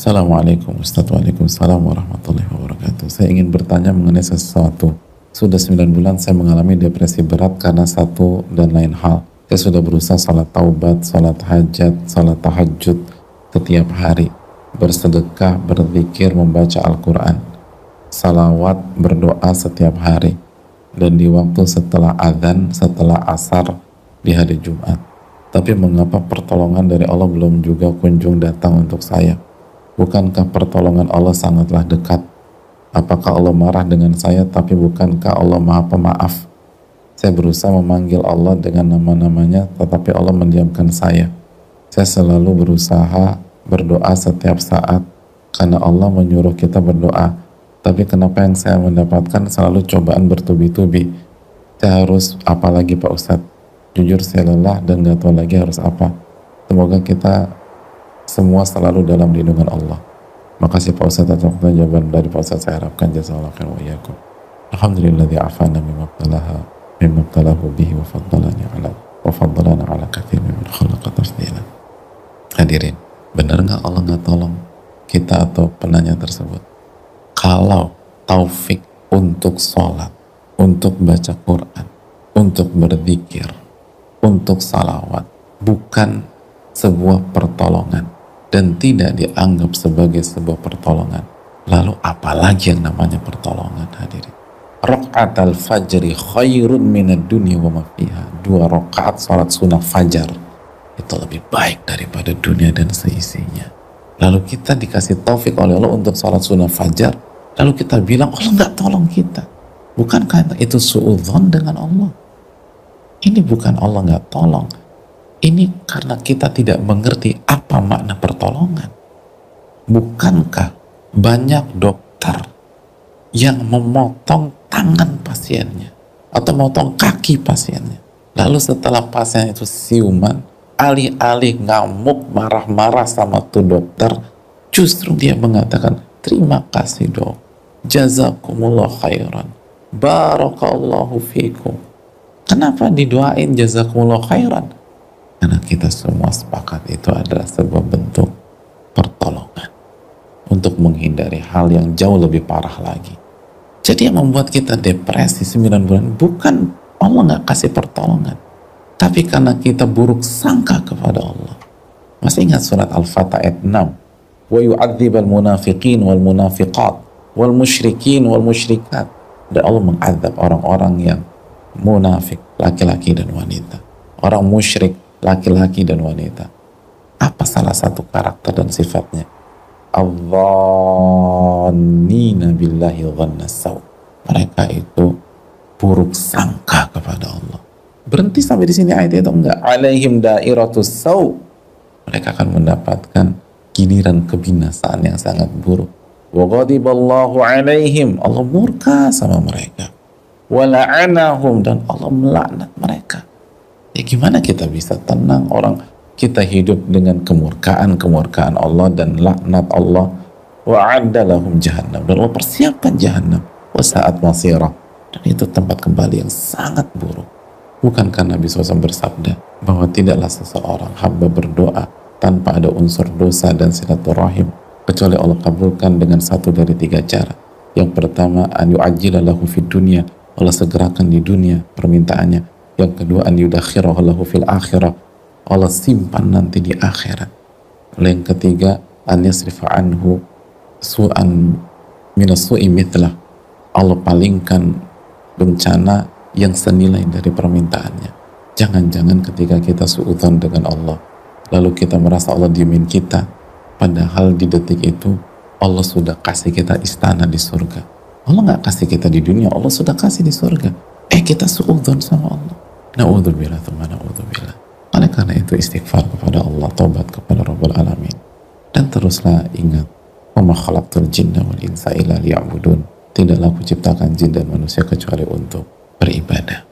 Assalamualaikum Ustaz. Waalaikumsalam warahmatullahi wabarakatuh. Saya ingin bertanya mengenai sesuatu. Sudah 9 bulan saya mengalami depresi berat karena satu dan lain hal. Saya sudah berusaha salat taubat, salat hajat, salat tahajud setiap hari. Bersedekah, berzikir, membaca Al-Quran. Salawat, berdoa setiap hari. Dan di waktu setelah azan, setelah asar di hari Jumat. Tapi mengapa pertolongan dari Allah belum juga kunjung datang untuk saya? Bukankah pertolongan Allah sangatlah dekat? Apakah Allah marah dengan saya tapi bukankah Allah maha pemaaf? Saya berusaha memanggil Allah dengan nama-namanya tetapi Allah mendiamkan saya. Saya selalu berusaha berdoa setiap saat karena Allah menyuruh kita berdoa. Tapi kenapa yang saya mendapatkan selalu cobaan bertubi-tubi? Saya harus apa lagi Pak Ustadz? Jujur saya lelah dan gak tahu lagi harus apa. Semoga kita semua selalu dalam lindungan Allah. Makasih Pak Ustaz atas jawaban dari Pak Ustaz saya harapkan jazakallahu khair wa iyyakum. Alhamdulilladzi afana mimma btalaha mimma btalahu bihi wa faddalani ala wa faddalana ala katsir mimman khalaqa tafdila. Hadirin, benar nggak Allah nggak tolong kita atau penanya tersebut? Kalau taufik untuk sholat, untuk baca Quran, untuk berzikir, untuk salawat, bukan sebuah pertolongan, dan tidak dianggap sebagai sebuah pertolongan. Lalu apalagi yang namanya pertolongan hadirin? Rakaat al-fajri khairun minad dunia wa ma fiha. Dua rakaat salat sunnah fajar itu lebih baik daripada dunia dan seisinya. Lalu kita dikasih taufik oleh Allah untuk salat sunnah fajar, lalu kita bilang Allah nggak tolong kita. Bukankah itu suudzon dengan Allah? Ini bukan Allah nggak tolong, ini karena kita tidak mengerti apa makna pertolongan. Bukankah banyak dokter yang memotong tangan pasiennya atau memotong kaki pasiennya. Lalu setelah pasien itu siuman, alih-alih ngamuk, marah-marah sama tuh dokter, justru dia mengatakan, terima kasih dok, jazakumullah khairan, barakallahu fikum. Kenapa didoain jazakumullah khairan? Karena kita semua sepakat itu adalah sebuah bentuk pertolongan untuk menghindari hal yang jauh lebih parah lagi. Jadi yang membuat kita depresi 9 bulan bukan Allah nggak kasih pertolongan, tapi karena kita buruk sangka kepada Allah. Masih ingat surat Al-Fatah ayat 6? Wa yu'adzib al-munafiqin wal munafiqat wal musyrikin wal musyrikat. Dan Allah mengadab orang-orang yang munafik, laki-laki dan wanita. Orang musyrik, laki-laki dan wanita. Apa salah satu karakter dan sifatnya? Allahina billahi. Mereka itu buruk sangka kepada Allah. Berhenti sampai di sini ayat itu enggak. Alaihim. Mereka akan mendapatkan giliran kebinasaan yang sangat buruk. Wa alaihim. Allah murka sama mereka. Wa la'anahum dan Allah melaknat mereka Ya gimana kita bisa tenang? Orang kita hidup dengan kemurkaan-kemurkaan Allah dan laknat Allah. Wa lahum jahannam. Dan Allah persiapkan jahannam. Wa saat masirah. Dan itu tempat kembali yang sangat buruk. Bukan karena Nabi SAW bersabda bahwa tidaklah seseorang hamba berdoa tanpa ada unsur dosa dan silaturahim kecuali Allah kabulkan dengan satu dari tiga cara. Yang pertama an yu'ajjilallahu fid dunya. Allah segerakan di dunia permintaannya yang kedua an yudakhirahu fil akhirah. Allah simpan nanti di akhirat. Yang ketiga an yasrifa anhu su'an minas su'i mitlah Allah palingkan bencana yang senilai dari permintaannya. Jangan-jangan ketika kita suudzon dengan Allah lalu kita merasa Allah diemin kita padahal di detik itu Allah sudah kasih kita istana di surga. Allah nggak kasih kita di dunia Allah sudah kasih di surga. Eh kita suudzon sama Allah Na'udzubillah, thumma na'udzubillah. Oleh karena itu istighfar kepada Allah, taubat kepada Rabbul Alamin. Dan teruslah ingat, Oma khalaqtul jinna wal insa illa liya'budun. Tidaklah kuciptakan jin dan manusia kecuali untuk beribadah.